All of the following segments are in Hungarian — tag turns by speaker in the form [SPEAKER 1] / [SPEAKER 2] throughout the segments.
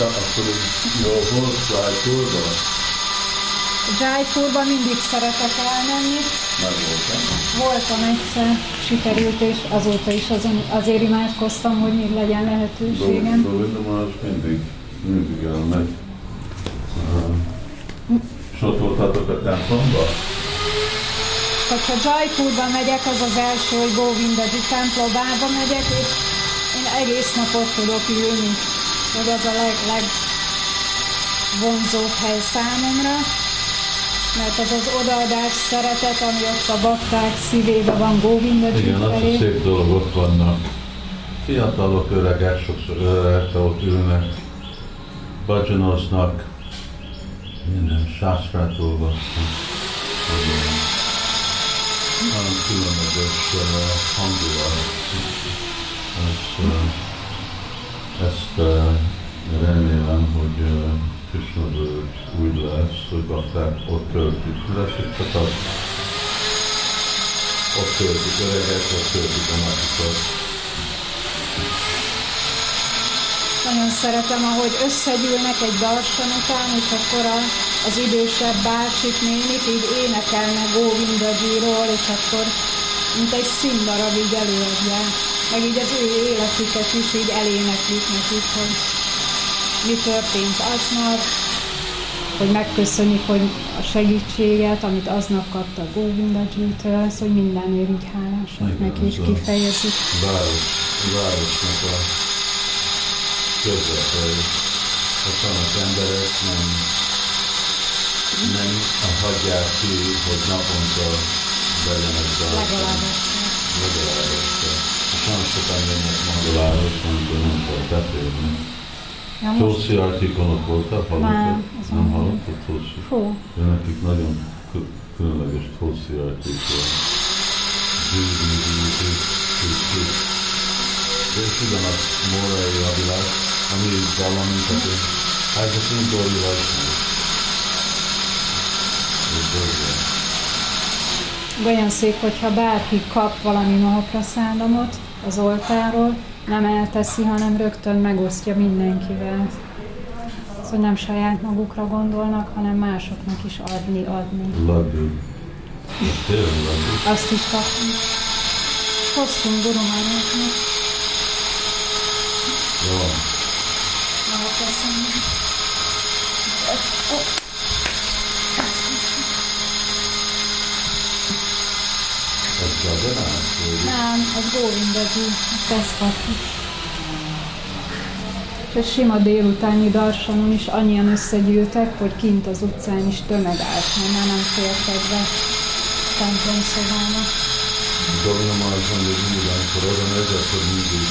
[SPEAKER 1] akkor jó volt Jaipurba?
[SPEAKER 2] Jaipurba mindig szeretek elmenni.
[SPEAKER 1] Meg voltam.
[SPEAKER 2] Voltam egyszer, sikerült, és azóta is azon, azért imádkoztam, hogy még legyen lehetőségem.
[SPEAKER 1] Maharaj mindig, mindig elmegy. És ott voltatok a templomba?
[SPEAKER 2] Hogyha Jaipurba megyek, az az első, hogy Govindaji templomba megyek, és én egész nap ott tudok ülni, hogy az a leg, legvonzóbb hely számomra, mert az az odaadás szeretet, ami ott a bakták szívében van Govindaji
[SPEAKER 1] Igen, az a szép dolog, ott vannak. Fiatalok, öregek, sokszor öregek, ott ülnek, bhajanoznak, minden sástrát olvasnak. Nagyon, különleges uh, hangulat. Uh, ezt remélem, hogy Krishna úgy lesz, hogy bakták ott töltik. Itt csak az ott töltik öregek, ott töltik a napokat.
[SPEAKER 2] Nagyon szeretem, ahogy összegyűlnek egy darsan után, és akkor az idősebb bácsik nénik így énekelnek Govindajiról, és akkor mint egy színdarab így előadják. Meg így az ő életüket is így eléneklik nekik, hogy mi történt aznap, hogy megköszönik, hogy a segítséget, amit aznap kaptak Govindajitől, ez, hogy mindenért így hálásak neki, és
[SPEAKER 1] ez a-
[SPEAKER 2] kifejezik.
[SPEAKER 1] Város, városnak a közvetei. Ott vannak emberek, nem, nem hagyják ki, hogy naponta zárva.
[SPEAKER 2] Legalább egyszer.
[SPEAKER 1] Legalább egyszer. És nagyon sokan jönnek Mangaláros, amikor nem kell betérni.
[SPEAKER 2] Ja, most,
[SPEAKER 1] Tulsi Artikon ott voltál, hallottad?
[SPEAKER 2] Nem,
[SPEAKER 1] Nem
[SPEAKER 2] nem.
[SPEAKER 1] hallottad Tulsi?
[SPEAKER 2] fú,
[SPEAKER 1] De nekik nagyon kü- különleges Tulsi Artikon. És ugyanaz Mórai Avilás, ami valami, tehát ezek mind Vajsnavok. Ez Dori.
[SPEAKER 2] Olyan szép, hogyha bárki kap valami mahapraszádamot az oltáról, nem elteszi, hanem rögtön megosztja mindenkivel. Szóval nem saját magukra gondolnak, hanem másoknak is adni, adni.
[SPEAKER 1] Laddu.
[SPEAKER 2] Azt is kapunk. Hoztunk Gurumányoknak
[SPEAKER 1] Jó.
[SPEAKER 2] mahapraszádamot.
[SPEAKER 1] Ez Jagannath? vagy-
[SPEAKER 2] Nem, az Govindaji, azt ezt kapjuk. És a sima délutáni darsanon is annyian összegyűltek, hogy kint az utcán is tömeg állt, mert már nem fértek be templom szobába.
[SPEAKER 1] Maharaj mondja, hogy mindig, amikor oda megy, akkor mindig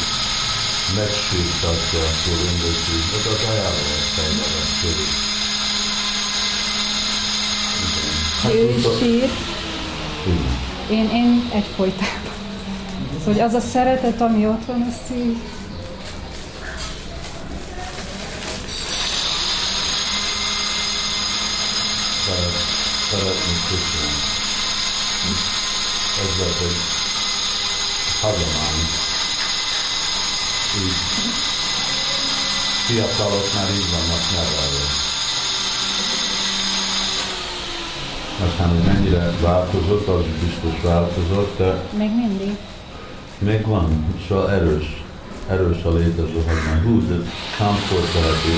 [SPEAKER 1] megsírtatja a Govindaji. Hát az ajánló a fejlere körül. Hát
[SPEAKER 2] Ő is sír,
[SPEAKER 1] Igen.
[SPEAKER 2] Én, én egyfolytában. Szóval hogy az a szeretet, ami ott van, azt így
[SPEAKER 1] Szeret, szeretni Krishnát. Ez volt egy hagyomány. Így fiatalok már így vannak Aztán, hogy mennyire változott, az biztos változott, de
[SPEAKER 2] még mindig.
[SPEAKER 1] még van, szóval erős, erős a létező hagyomány. Hú, de komfortálható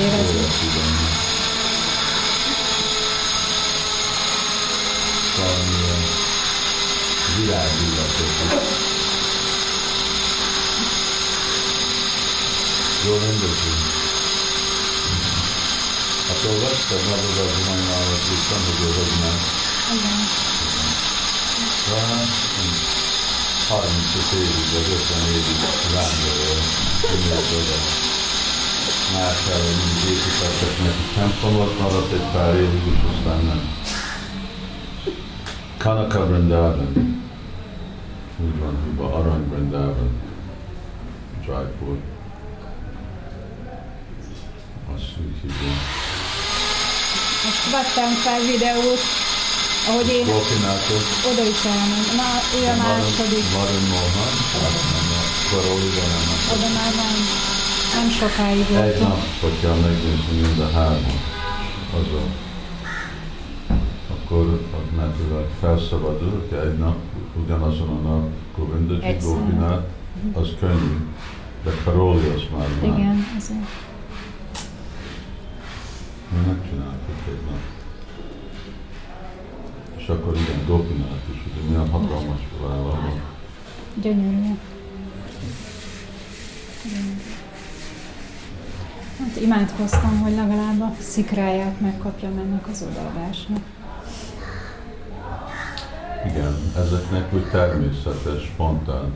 [SPEAKER 2] Érezzük.
[SPEAKER 1] érezni. Valamilyen virágillatot. Jól rendezni. Hát olvastad magad az umanyválat vissza, hogy olvasnál.
[SPEAKER 2] Igen.
[SPEAKER 1] Hát, 35 évig vagy 50 évig vándorol, miért oda. Más ellen mindig építettek neki templomot, maradt egy pár évig, és aztán nem. Kanaka Vrindavan. Úgy van, hívva Arany Vrindavan. Jaipur. Azt úgy hívja.
[SPEAKER 2] Most vettem fel videót, ahogy én oda is elmentem. Na, ő a második.
[SPEAKER 1] Mohan, Karoliga, nem a
[SPEAKER 2] Oda már nem, nem sokáig
[SPEAKER 1] Egy
[SPEAKER 2] voltunk.
[SPEAKER 1] nap, hogyha megnézni mind a hármat, azon, akkor mert felszabadul, hogyha egy nap, ugyanazon a nap Govindaji. Gopinát, az könnyű, de Karoli az már már.
[SPEAKER 2] Igen, ezért.
[SPEAKER 1] Megcsináltuk nap. És akkor igen, Gopinát is, ugye milyen hatalmas vállal van.
[SPEAKER 2] Gyönyörű. Hát imádkoztam, hogy legalább a szikráját megkapjam ennek az odaadásnak.
[SPEAKER 1] Igen, ezeknek úgy természetes, spontán.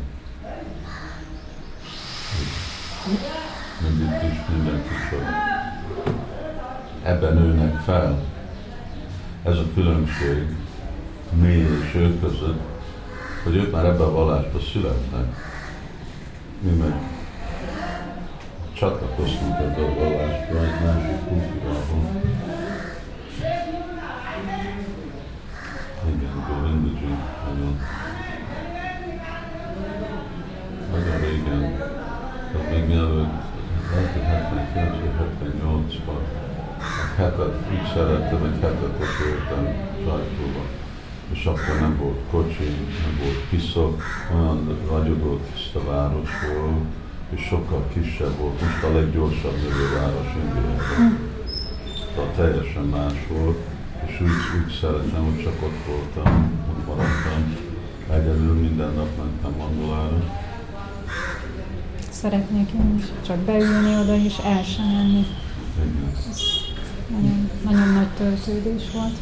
[SPEAKER 1] Mint itt is mindenki sok. Ebben nőnek fel. Ez a különbség mi és ő között, hogy ők már ebben a vallásban születnek. Mi meg csatlakoztunk ebbe a vallásba egy másik kultúrában. Igen, Govindaji, nagyon, nagyon régen, tehát még mielőtt, lehet, hogy 79 vagy 78-ban, egy hetet úgy szerettem, egy hetet ott voltam sajtóba, és akkor nem volt kocsi, nem volt piszok, olyan ragyogó tiszta város volt, és sokkal kisebb volt, most a leggyorsabb növő város Indiában. Tehát teljesen más volt, és úgy, úgy szeretem, hogy csak ott voltam, ott maradtam. Egyedül minden nap mentem Angolára.
[SPEAKER 2] Szeretnék én is csak beülni oda és el sem menni.
[SPEAKER 1] Igen.
[SPEAKER 2] Nagyon, nagyon nagy töltődés volt.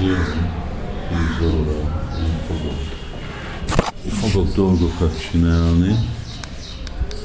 [SPEAKER 1] Én fogok, fogok dolgokat csinálni.